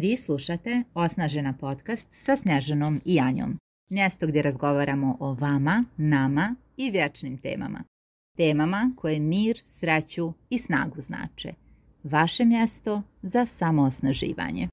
Vi slušate Osnažena podcast sa Snežanom i Anjom. Mjesto gdje razgovaramo o vama, nama i vječnim temama. Temama koje mir, sreću i snagu znače. Vaše mjesto za samoosnaživanje.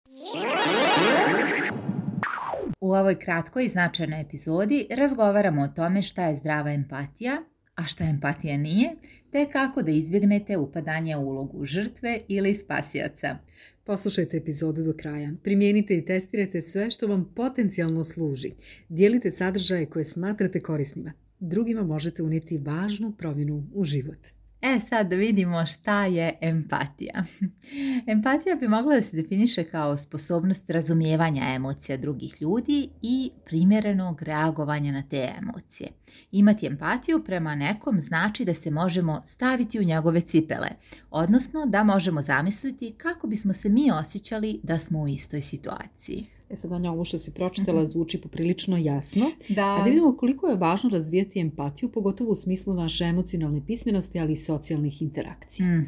U ovoj kratkoj i značajnoj epizodi razgovaramo o tome šta je zdrava empatija, a šta empatija nije te kako da izbjegnete upadanje u ulogu žrtve ili spasijaca. Poslušajte epizodu do kraja. Primijenite i testirajte sve što vam potencijalno služi. Dijelite sadržaje koje smatrate korisnima. Drugima možete unijeti važnu promjenu u život. E sad da vidimo šta je empatija. Empatija bi mogla da se definiše kao sposobnost razumijevanja emocija drugih ljudi i primjerenog reagovanja na te emocije. Imati empatiju prema nekom znači da se možemo staviti u njegove cipele, odnosno da možemo zamisliti kako bismo se mi osjećali da smo u istoj situaciji. E sad, Anja, ovo što si pročitala mhm. zvuči poprilično jasno. Da. A da vidimo koliko je važno razvijati empatiju, pogotovo u smislu naše emocionalne pismenosti, ali i socijalnih interakcija. mm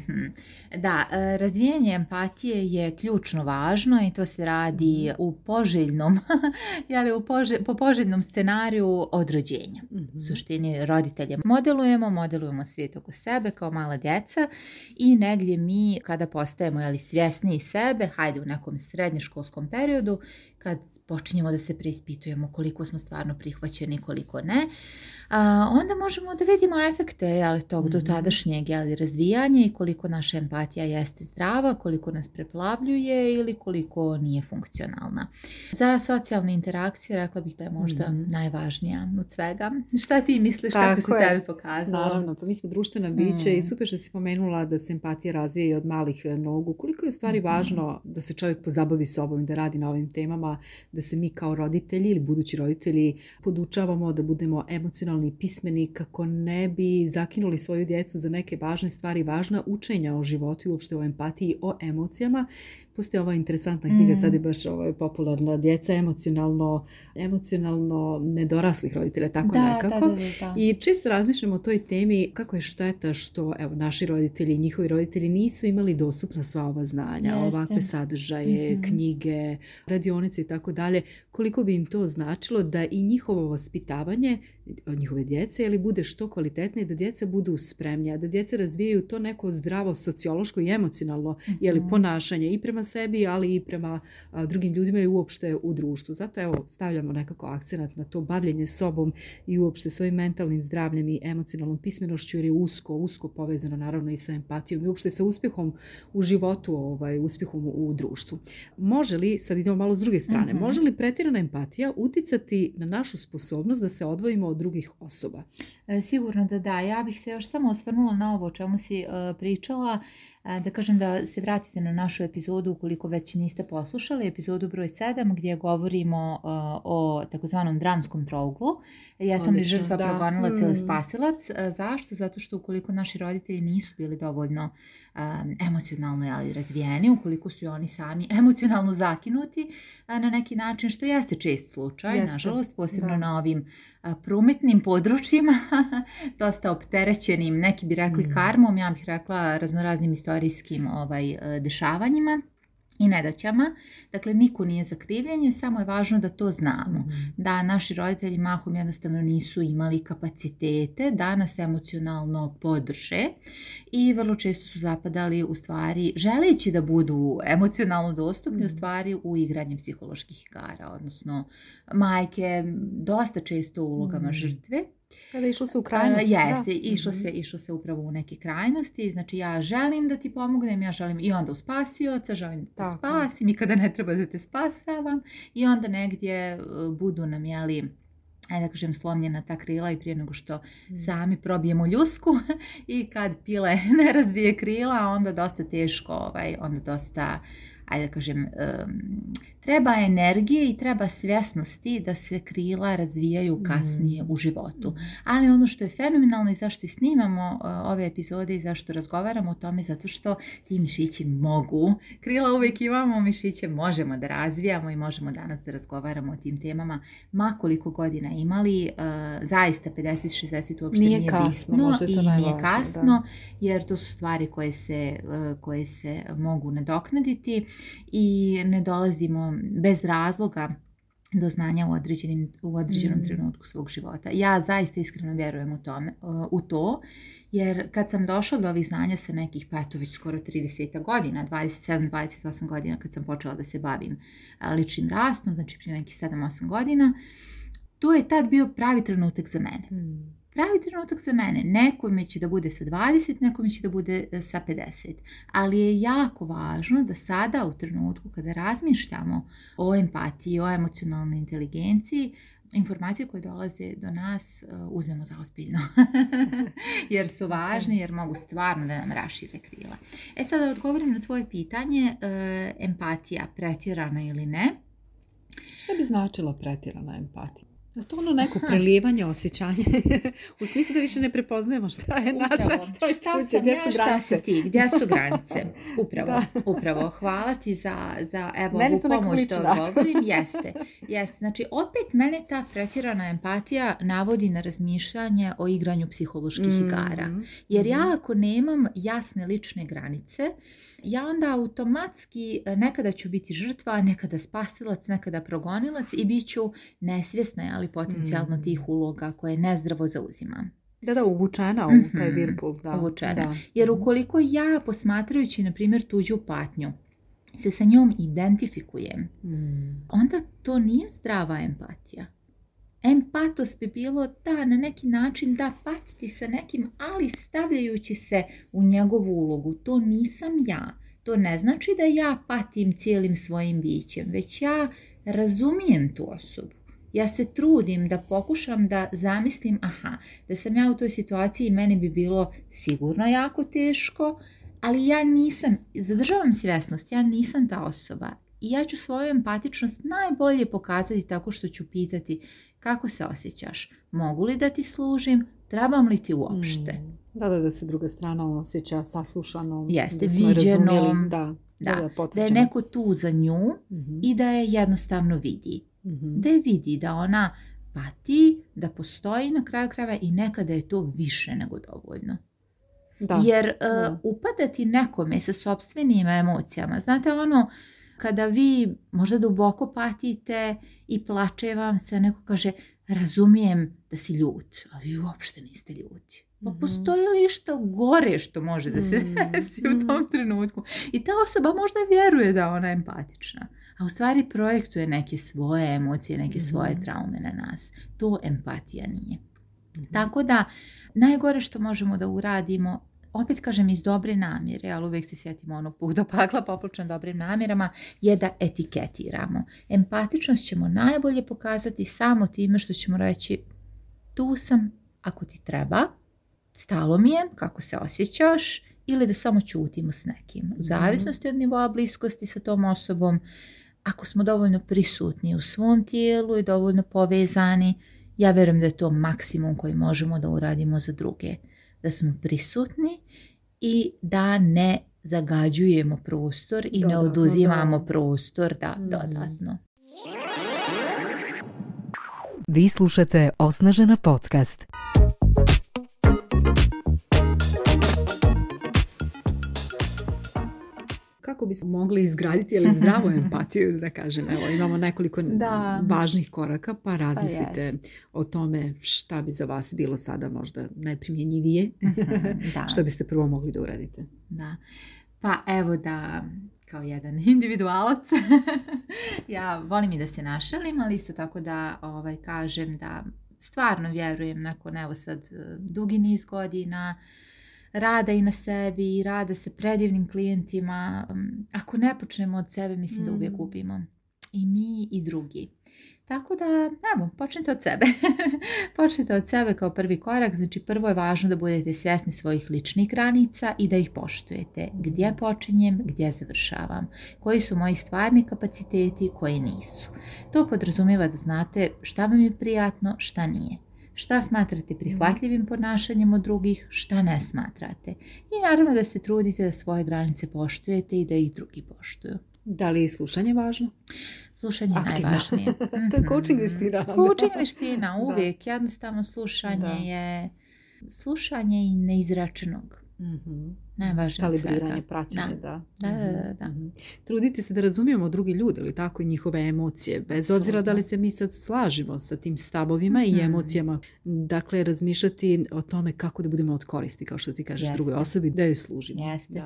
Da, e, razvijanje empatije je ključno važno i to se radi mhm. u poželjnom, jeli, u po poželjnom scenariju odrođenja. mm U mhm. suštini roditelje modelujemo, modelujemo svijet oko sebe kao mala djeca i negdje mi kada postajemo jeli, svjesni sebe, hajde u nekom srednjoškolskom periodu, kad počinjemo da se preispitujemo koliko smo stvarno prihvaćeni, koliko ne a, onda možemo da vidimo efekte ali tog mhm. do tadašnjeg ali razvijanja i koliko naša empatija jeste zdrava, koliko nas preplavljuje ili koliko nije funkcionalna. Za socijalne interakcije rekla bih da je možda mhm. najvažnija od svega. Šta ti misliš Tako kako se tebi pokazalo? pa mi smo društvena biće i mhm. super što si spomenula da se empatija razvije i od malih e, nogu. Koliko je u stvari važno da se čovjek pozabavi sobom i da radi na ovim temama, da se mi kao roditelji ili budući roditelji podučavamo da budemo emocionalno pismeni, kako ne bi zakinuli svoju djecu za neke važne stvari, važna učenja o životu i uopšte o empatiji, o emocijama, pusti ova interesantna knjiga, sad je mm. baš ovaj, popularna djeca, emocionalno, emocionalno nedoraslih roditelja, tako nekako. I često razmišljamo o toj temi kako je šteta što evo, naši roditelji i njihovi roditelji nisu imali dostupna sva ova znanja, ovakve sadržaje, mhm. knjige, radionice i tako dalje. Koliko bi im to značilo da i njihovo vaspitavanje od njihove djece ili bude što kvalitetnije, da djeca budu spremnija, da djeca razvijaju to neko zdravo sociološko i emocionalno mhm. ponašanje i prema sebi, ali i prema drugim ljudima i uopšte u društvu. Zato evo stavljamo nekako akcenat na to bavljenje sobom i uopšte svojim mentalnim zdravljem i emocionalnom pismenošću jer je usko, usko povezano naravno i sa empatijom i uopšte sa uspjehom u životu, ovaj, uspjehom u društvu. Može li, sad idemo malo s druge strane, mhm. može li pretjerana empatija uticati na našu sposobnost da se odvojimo od drugih osoba? E, sigurno da da. Ja bih se još samo osvrnula na ovo o čemu si e, pričala da kažem da se vratite na našu epizodu ukoliko već niste poslušali, epizodu broj 7 gdje govorimo o takozvanom dramskom trouglu. Ja sam li žrtva, progonila cijeli mm. spasilac. Zašto? Zato što ukoliko naši roditelji nisu bili dovoljno Um, emocionalno ali razvijeni, ukoliko su oni sami emocionalno zakinuti na neki način, što jeste čest slučaj, nažalost, posebno na ovim prometnim područjima, dosta opterećenim, neki bi rekli mm. karmom, ja bih rekla raznoraznim istorijskim ovaj, e, dešavanjima i nedaćama. Dakle, niko nije za krivljenje, samo je važno da to znamo. Mhm. Da naši roditelji mahom jednostavno nisu imali kapacitete da nas emocionalno podrže i vrlo često su zapadali u stvari, želeći da budu emocionalno dostupni, u mhm. stvari u igranju psiholoških igara, odnosno majke dosta često u ulogama mhm. žrtve kada išlo se u krajnosti. Uh, jeste, da. Mhm. se, išlo se upravo u neke krajnosti. Znači ja želim da ti pomognem, ja želim i onda u spasioca, želim da te Tako. spasim i kada ne treba da te spasavam. I onda negdje e, budu nam, jeli, ajde da kažem, slomljena ta krila i prije nego što mm. sami probijemo ljusku i kad pile ne razvije krila, onda dosta teško, ovaj, onda dosta ajde da kažem, treba energije i treba svjesnosti da se krila razvijaju mm. kasnije u životu. Mm. Ali ono što je fenomenalno i zašto snimamo e, ove epizode i zašto razgovaramo o tome, zato što ti mišići mogu. Krila uvijek imamo, mišiće možemo da razvijamo i možemo danas da razgovaramo o tim temama. Ma koliko godina imali, e, zaista 50-60 uopšte nije, nije kasno, i nije kasno, jer to su stvari koje e, koje se mogu nadoknaditi i ne dolazimo bez razloga do znanja u, u određenom mm. trenutku svog života. Ja zaista iskreno vjerujem u, tome, e, u to, jer kad sam došla do ovih znanja sa nekih, pa eto već skoro 30 godina, 27-28 godina kad sam počela da se bavim e, ličnim rastom, znači prije nekih 7-8 godina, to je tad bio pravi trenutak za mene. Mm. Pravi trenutak za mene, nekome će da bude sa 20, nekome će da bude e, sa 50. Ali je jako važno da sada u trenutku kada razmišljamo o empatiji, o emocionalnoj inteligenciji, informacije koje dolaze do nas e, uzmemo za ozbiljno. jer su važne, jer mogu stvarno da nam rašire krila. E sada odgovorim na tvoje pitanje, e, empatija pretjerana ili ne. Šta bi značilo pretjerana empatija? Da to ono neko prelijevanje, osjećanje, u smislu da više ne prepoznajemo šta je naša, što je šta gdje su granice. ti, gdje su granice? Upravo, upravo. Hvala ti za, za evo, mene pomoć što govorim. Jeste, jeste. Znači, opet mene ta pretjerana empatija navodi na razmišljanje o igranju psiholoških mm. igara. Jer ja ako nemam jasne lične granice, ja onda automatski e, nekada ću biti žrtva, nekada spasilac, nekada progonilac i bit ću nesvjesna, ali potencijalno mm. tih uloga koje nezdravo zauzimam. Da, da, uvučena u mhm, taj virpul. Uvučena. Jer mhm. ukoliko ja, posmatrajući, na primjer, tuđu patnju, se sa njom identifikujem, mm. onda to nije zdrava empatija. Empatos bi bilo da na neki način da patiti sa nekim, ali stavljajući se u njegovu ulogu. To nisam ja. To ne znači da ja patim cijelim svojim bićem, već ja razumijem tu osobu. Ja se trudim da pokušam da zamislim, aha, da sam ja u toj situaciji meni bi bilo sigurno jako teško, ali ja nisam, zadržavam svjesnost, ja nisam ta osoba i ja ću svoju empatičnost najbolje pokazati tako što ću pitati kako se osjećaš, mogu li da ti služim, trebam li ti uopšte. Mm, da, da, da se druga strana osjeća saslušanom, Jeste, da smo viđenom, da, da, je neko tu za nju mhm. i da je jednostavno vidi. Mhm. Da je vidi, da ona pati, da postoji na kraju krajeva i nekada je to više nego dovoljno. Da, Jer uh, e, upadati nekome sa sobstvenim emocijama, znate ono, kada vi možda duboko patite i plače vam se, neko kaže razumijem da si ljut, a vi uopšte niste ljuti. Pa mhm. postoji li što gore što može da se mhm. desi u tom mhm. trenutku? I ta osoba možda vjeruje da ona je empatična, a u stvari projektuje neke svoje emocije, neke svoje traume na nas. To empatija nije. Tako da najgore što možemo da uradimo opet kažem iz dobre namjere, ali uvijek se sjetimo onog puh do pakla poplučan dobrim namjerama, je da etiketiramo. Empatičnost ćemo najbolje pokazati samo time što ćemo reći tu sam ako ti treba, stalo mi je, kako se osjećaš, ili da samo čutimo s nekim. U mhm. zavisnosti od nivoa bliskosti sa tom osobom, ako smo dovoljno prisutni u svom tijelu i dovoljno povezani, ja vjerujem da je to maksimum koji možemo da uradimo za druge da smo prisutni i da ne zagađujemo prostor i ne oduzimamo prostor da, mhm. dodatno. Vi slušate Osnažena podcast. kako bismo mogli izgraditi ili zdravu empatiju, da kažem. Evo, imamo nekoliko da. važnih koraka, pa, pa razmislite o tome šta bi za vas bilo sada možda najprimjenjivije, mhm, da. što biste prvo mogli da uradite. Da. Pa evo da kao jedan individualac. ja volim i da se našalim, ali isto tako da ovaj, kažem da stvarno vjerujem nakon evo sad dugi niz godina rada i na sebi i rada sa predivnim klijentima. Um, ako ne počnemo od sebe, mislim da uvijek mm. gubimo. I mi i drugi. Tako da, evo, počnite od sebe. počnite od sebe kao prvi korak. Znači, prvo je važno da budete svjesni svojih ličnih granica i da ih poštujete. Gdje počinjem, gdje završavam. Koji su moji stvarni kapaciteti, koji nisu. To podrazumijeva da znate šta vam je prijatno, šta nije šta smatrate mhm. prihvatljivim ponašanjem od drugih, šta ne smatrate. I naravno da se trudite da svoje granice poštujete i da ih drugi poštuju. Da li je slušanje važno? Slušanje je najvažnije. to je mhm. coaching vještina. Coaching uvijek. Jednostavno slušanje je slušanje i neizračenog. Mhm najvažnije kalibriranje, praćenje, da. Da. Da, da. Mhm. Mhm. Trudite se da razumijemo drugi ljudi ili tako i njihove emocije, bez obzira da li se mi sad slažimo sa tim stavovima i mhm. emocijama. Dakle, razmišljati o tome kako da budemo od koristi, kao što ti kažeš drugoj osobi, da joj služimo. Jeste.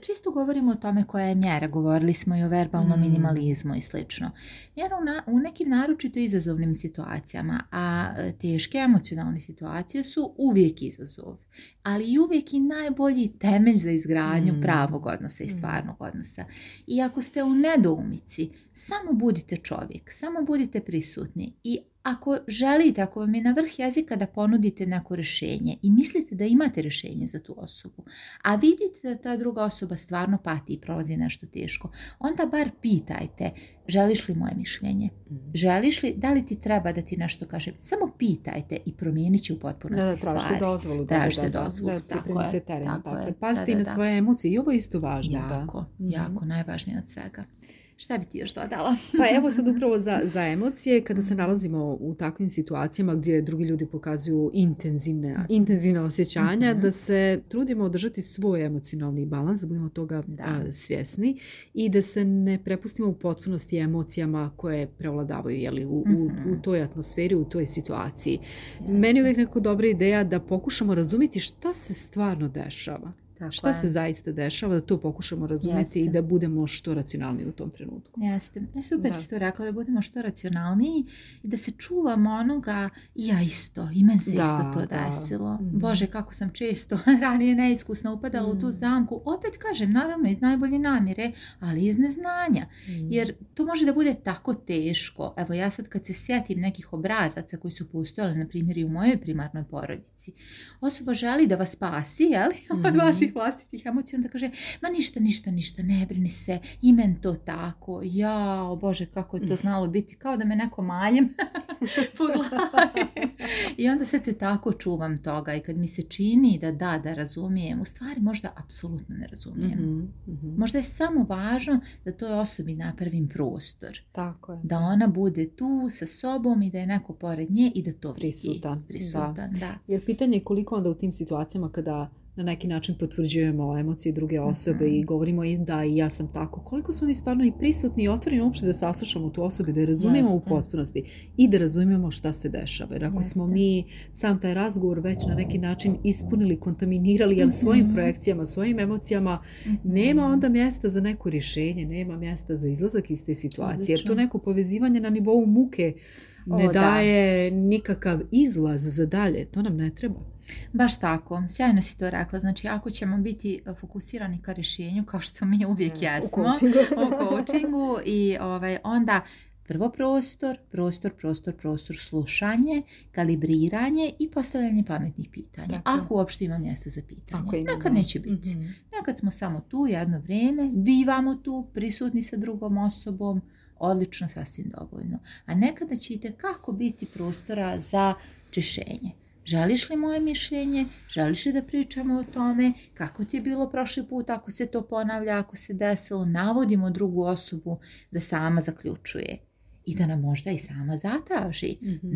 Čisto govorimo o tome koja je mjera. Govorili smo i o verbalnom minimalizmu i slično. Mjera u, nekim naročito izazovnim situacijama, a e, teške emocionalne situacije su uvijek izazov. Ali uvijek i najbolji temelj za izgradnju mm. pravog odnosa i mm. stvarnog odnosa. I ako ste u nedoumici, samo budite čovjek, samo budite prisutni i ako želite, ako vam je na vrh jezika da ponudite neko rješenje i mislite da imate rješenje za tu osobu, a vidite da ta druga osoba stvarno pati i prolazi nešto teško, onda bar pitajte želiš li moje mišljenje, mhm. želiš li, da li ti treba da ti nešto kažem, samo pitajte i promijenit u potpunosti da, da, tražite dozvolu. Da, da, dozvolu, tako je. Dakle, na svoje emocije i ovo je isto važno. Jako, mhm. jako, najvažnije od svega. Šta bi ti još dala? pa evo sad upravo za, za emocije, kada se nalazimo u takvim situacijama gdje drugi ljudi pokazuju intenzivne, mhm. intenzivne osjećanja, mhm. da se trudimo održati svoj emocionalni balans, da budemo toga svjesni i da se ne prepustimo u potpunosti emocijama koje prevladavaju jeli, u, u, mhm. toj atmosferi, u toj situaciji. Meni je uvijek neka dobra ideja da pokušamo razumjeti šta se stvarno dešava. Tako šta se zaista dešava, da to pokušamo razumjeti i da budemo što racionalniji u tom trenutku. Jeste, e, super da. si to rekla, da budemo što racionalniji i da se čuvamo onoga ja isto, i meni se isto to da. desilo. Mhm. Bože, kako sam često ranije neiskusna upadala u tu mhm. zamku. Opet kažem, naravno iz najbolje namjere, ali iz neznanja. Mhm. Jer to može da bude tako teško. Evo ja sad kad se sjetim nekih obrazaca koji su postojali, na primjer i u mojoj primarnoj porodici. Osoba želi da vas spasi, jel? Od vaših svojih vlastitih emocija, onda kaže, ma ništa, ništa, ništa, ne brini se, imen to tako, jao, bože, kako je to znalo biti, kao da me neko maljem po I onda sad se tako čuvam toga i kad mi se čini da da, da razumijem, u stvari možda apsolutno ne razumijem. Mhm, mhm. Možda je samo važno da toj osobi napravim prostor. Tako je. Da ona bude tu sa sobom i da je neko pored nje i da to prisutan. prisutan da. Jer pitanje je koliko onda u tim situacijama kada na neki način potvrđujemo emocije druge mhm. osobe i govorimo im da i ja sam tako. Koliko smo mi stvarno i prisutni i otvoreni uopšte da saslušamo tu osobu, da je razumijemo u potpunosti i da razumijemo šta se dešava. Jer ako smo mi sam taj razgovor već na neki način ispunili, kontaminirali jel, svojim mhm. projekcijama, svojim emocijama, mhm. nema onda mjesta za neko rješenje, nema mjesta za izlazak iz te situacije. Jer to neko povezivanje na nivou muke ne daje nikakav izlaz za dalje, to nam ne treba. Baš tako, sjajno si to rekla. Znači, ako ćemo biti fokusirani ka rješenju, kao što mi uvijek mm, jesmo, u coachingu, i ovaj, onda Prvo prostor, prostor, prostor, prostor, slušanje, kalibriranje i postavljanje pametnih pitanja. Ako uopšte ima mjesta za pitanje. Ako Nekad neće biti. mm Nekad smo samo tu jedno vrijeme, bivamo tu, prisutni sa drugom osobom, odlično, sasvim dovoljno. A nekada će i biti prostora za rješenje. Želiš li moje mišljenje? Želiš li da pričamo o tome? Kako ti je bilo prošli put? Ako se to ponavlja, ako se desilo, navodimo drugu osobu da sama zaključuje i da nam možda i sama zatraži mhm.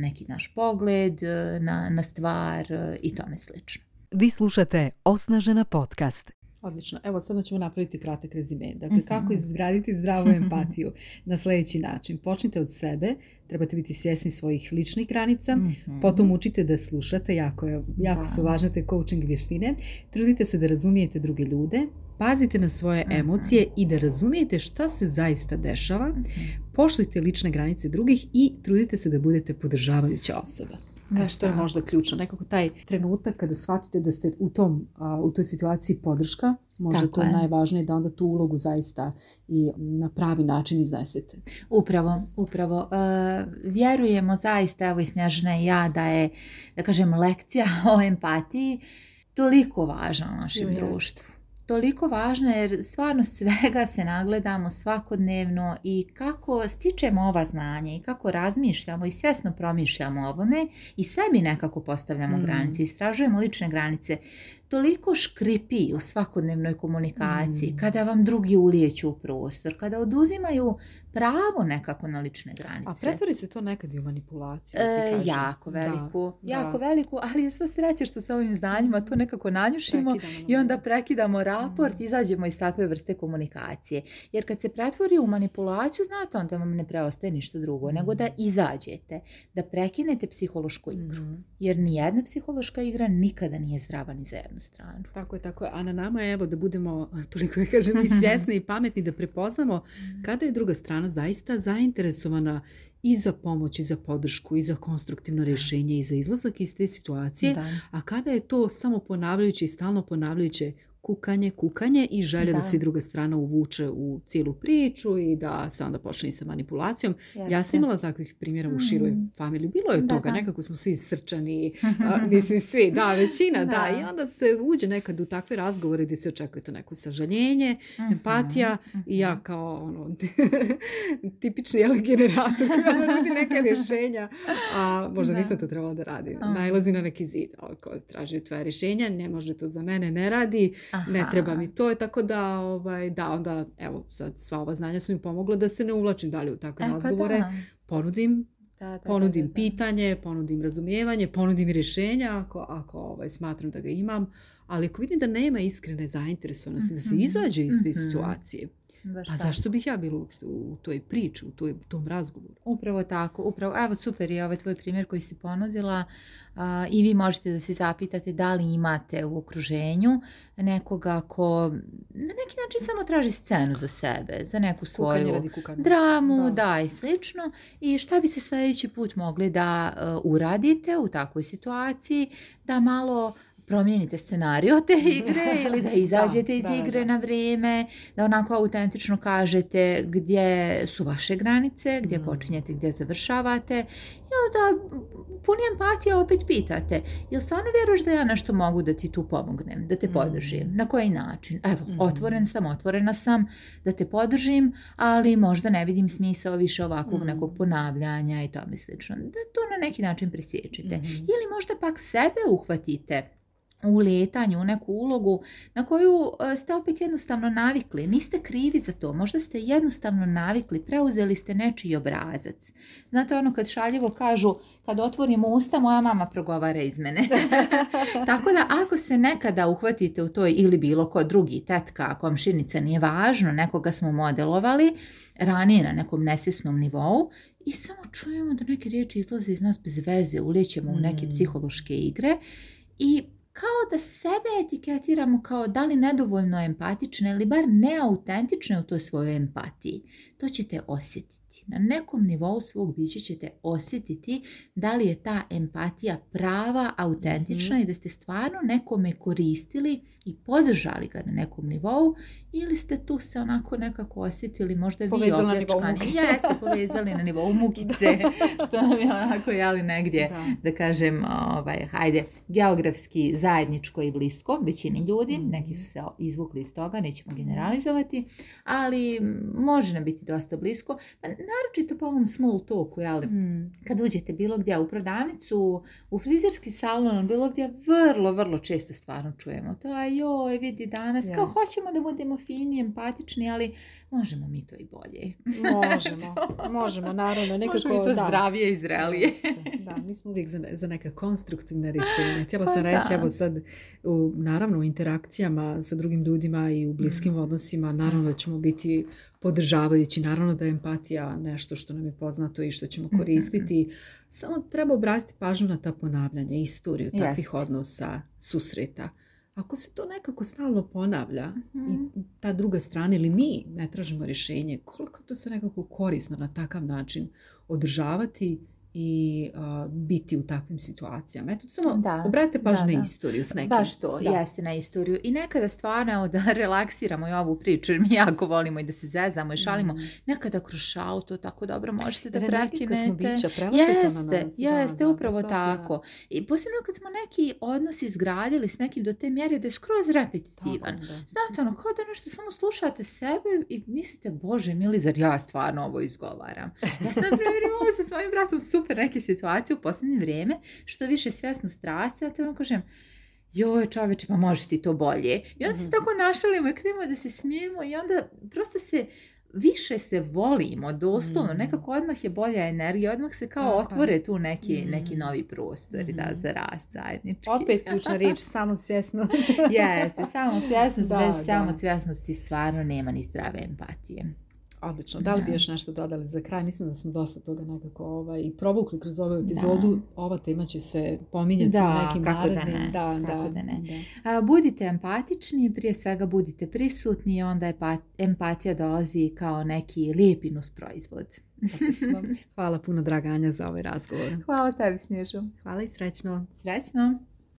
neki naš pogled na, na stvar i tome slično. Vi slušate Osnažena podcast. Odlično. Evo sada ćemo napraviti kratak rezime. Dakle, kako mhm. izgraditi zdravu empatiju na sljedeći način. Počnite od sebe, trebate biti svjesni svojih ličnih granica, mhm. potom učite da slušate, jako, je, jako su važne coaching vještine. Trudite se da razumijete druge ljude, pazite na svoje mhm. emocije i da razumijete što se zaista dešava. Poštujte lične granice drugih i trudite se da budete podržavajuća osoba. Da, e, što je možda ključno. Nekako taj trenutak kada shvatite da ste u, tom, u toj situaciji podrška, možda to je, najvažnije da onda tu ulogu zaista i na pravi način iznesete. Upravo, upravo. E, vjerujemo zaista, evo i snažna i ja, da je, da kažem, lekcija o empatiji toliko važna u našem društvu toliko važna jer stvarno svega se nagledamo svakodnevno i kako stičemo ova znanja i kako razmišljamo i svjesno promišljamo o ovome i sebi nekako postavljamo mm. granice, istražujemo lične granice. Toliko škripi u svakodnevnoj komunikaciji, mm. kada vam drugi ulijeću u prostor, kada oduzimaju pravo nekako na lične granice. A pretvori se to nekad i u manipulaciju? E, jako veliku, jako veliku, ali je sreće što sa ovim znanjima to nekako nanjušimo i onda prekidamo rad Aport izađemo iz takve vrste komunikacije. Jer kad se pretvori u manipulaciju, znate, onda vam ne preostaje ništa drugo, mm. nego da izađete, da prekinete psihološku igru. Mm. Jer Jer jedna psihološka igra nikada nije zdrava ni za jednu stranu. Tako je, tako je. A na nama je evo da budemo, toliko da kažem, i svjesni i pametni, da prepoznamo mm. kada je druga strana zaista zainteresovana i za pomoć i za podršku i za konstruktivno rješenje i za izlazak iz te situacije, a kada je to samo ponavljajuće i stalno ponavljajuće kukanje, kukanje i želja da, da se druga strana uvuče u cijelu priču i da se onda počne i sa manipulacijom. Ja sam imala takvih primjera u široj mm. familiji. Bilo je toga, nekako smo svi srčani, a, mislim svi, da, većina, da. I onda se uđe nekad u takve razgovore gdje se očekuje to neko sažaljenje, mhm, empatija i ja mhm. kao ono, tipični jel, generator koji nudi neke rješenja, a možda nisam to trebala da radi. Najlazi na neki zid, ako ono, traži tvoje rješenja, ne može to za mene, ne radi, ne treba mi to. Tako da, ovaj, da, onda, evo, sad sva ova znanja su mi pomogla da se ne uvlačim dalje u takve e, pa razgovore. Ponudim da, da, ponudim pitanje, ponudim razumijevanje, ponudim rješenja ako, ako ovaj, smatram da ga imam, ali ako vidim da nema iskrene zainteresovanosti, mm da se mhm, izađe iz te mhm. situacije, Baš pa zašto bih ja bila uopšte u toj priči, u tom razgovoru? Upravo tako, upravo. Evo super je ovaj tvoj primjer koji si ponudila i vi možete da se zapitate da li imate u okruženju nekoga ko na neki način samo traži scenu za sebe, za neku svoju dramu, da. i slično. I šta bi se sljedeći put mogli da e, uradite u takvoj situaciji, da malo promijenite scenario te mhm. igre ili da izađete iz igre na vrijeme, da onako autentično kažete gdje su vaše granice, gdje mhm. počinjete, gdje završavate i onda puni empatije opet pitate, jel stvarno vjeruješ da ja nešto mogu da ti tu pomognem, da te mhm. podržim, na koji način? Evo, otvoren sam, otvorena sam da te podržim, ali možda ne vidim smisao više ovakvog nekog ponavljanja i tome slično. Da to na neki način prisječite. Ili možda pak sebe uhvatite uletanju u neku ulogu na koju e, ste opet jednostavno navikli. Niste krivi za to, možda ste jednostavno navikli, preuzeli ste nečiji obrazac. Znate ono kad šaljivo kažu, kad otvorim usta, moja mama progovara iz mene. Tako da ako se nekada uhvatite u toj ili bilo ko drugi, tetka, komšinica, nije važno, nekoga smo modelovali, ranije na nekom nesvjesnom nivou, i samo čujemo da neke riječi izlaze iz nas bez veze, ulijećemo u neke mm. psihološke igre i kao da sebe etiketiramo kao da li nedovoljno empatične ili bar neautentične u toj svojoj empatiji. To ćete osjetiti. Na nekom nivou svog bića ćete osjetiti da li je ta empatija prava, autentična mhm. i da ste stvarno nekome koristili i podržali ga na nekom nivou ili ste tu se onako nekako osjetili možda vi objačkani, Jeste povezali na nivou mukice što nam je onako jeli negdje da, da kažem ovaj, hajde geografski za zajedničko i blisko većini ljudi, mhm. neki su se izvukli iz toga, nećemo generalizovati, ali može nam biti dosta blisko, pa naročito po ovom small talku, jel? Mhm. Kad uđete bilo gdje u prodavnicu, u frizerski salon, ono bilo gdje, vrlo, vrlo često stvarno čujemo to, a joj, vidi danas, kao hoćemo da budemo fini, empatični, ali možemo mi to i bolje. Možemo, možemo, naravno, nekako, možemo i to da. zdravije i zrelije. Da, mi smo uvijek za, za neka konstruktivna rješenja. Htjela pa sam reći, evo sad, u, naravno u interakcijama sa drugim ljudima i u bliskim mhm. odnosima, naravno da ćemo biti podržavajući, naravno da je empatija nešto što nam je poznato i što ćemo mhm, koristiti. Mhm. Samo treba obratiti pažnju na ta ponavljanja, istoriju takvih odnosa, susreta. Ako se to nekako stalno ponavlja i ta druga strana ili mi ne tražimo rješenje, koliko to se nekako korisno na takav način održavati i biti u takvim situacijama. Eto, samo da, obratite pažnju na istoriju s nekim. Baš to, jeste na istoriju. I nekada stvarno da relaksiramo i ovu priču, jer mi jako volimo i da se zezamo i mhm. šalimo. Nekada kroz šalu to tako dobro možete da Renegijska prekinete. Bića, jeste, na nas. jeste, upravo tako. I posebno kad smo neki odnos izgradili s nekim do te mjere da je skroz repetitivan. Znate, ono, kao da nešto samo slušate sebe i mislite, bože mili, zar ja stvarno ovo izgovaram. Ja sam primjer imala sa svojim bratom super neke situacije u posljednje vrijeme, što više svjesno strasti, ja to vam kažem, joj čoveče, pa možeš ti to bolje. I onda se mhm. tako našalimo i krenemo da se smijemo i onda prosto se više se volimo, doslovno, mhm. nekako odmah je bolja energija, odmah se kao otvore tu neki, mhm. novi prostor da, za rast zajednički. Opet ključna riječ, samo Jeste, Samo svjesnost bez stvarno nema ni zdrave empatije. Odlično. Da li bi još nešto dodali za kraj? Mislim da smo dosta toga nekako ovaj, i provukli kroz ovu epizodu. Ova tema će se pominjati da, nekim kako Da ne. Da, da, ne. budite empatični, prije svega budite prisutni, i onda pa-, empatija dolazi kao neki lijepi proizvod. Hvala puno, Draganja za ovaj razgovor. Hvala tebi, Snježo. Hvala i srećno. Srećno.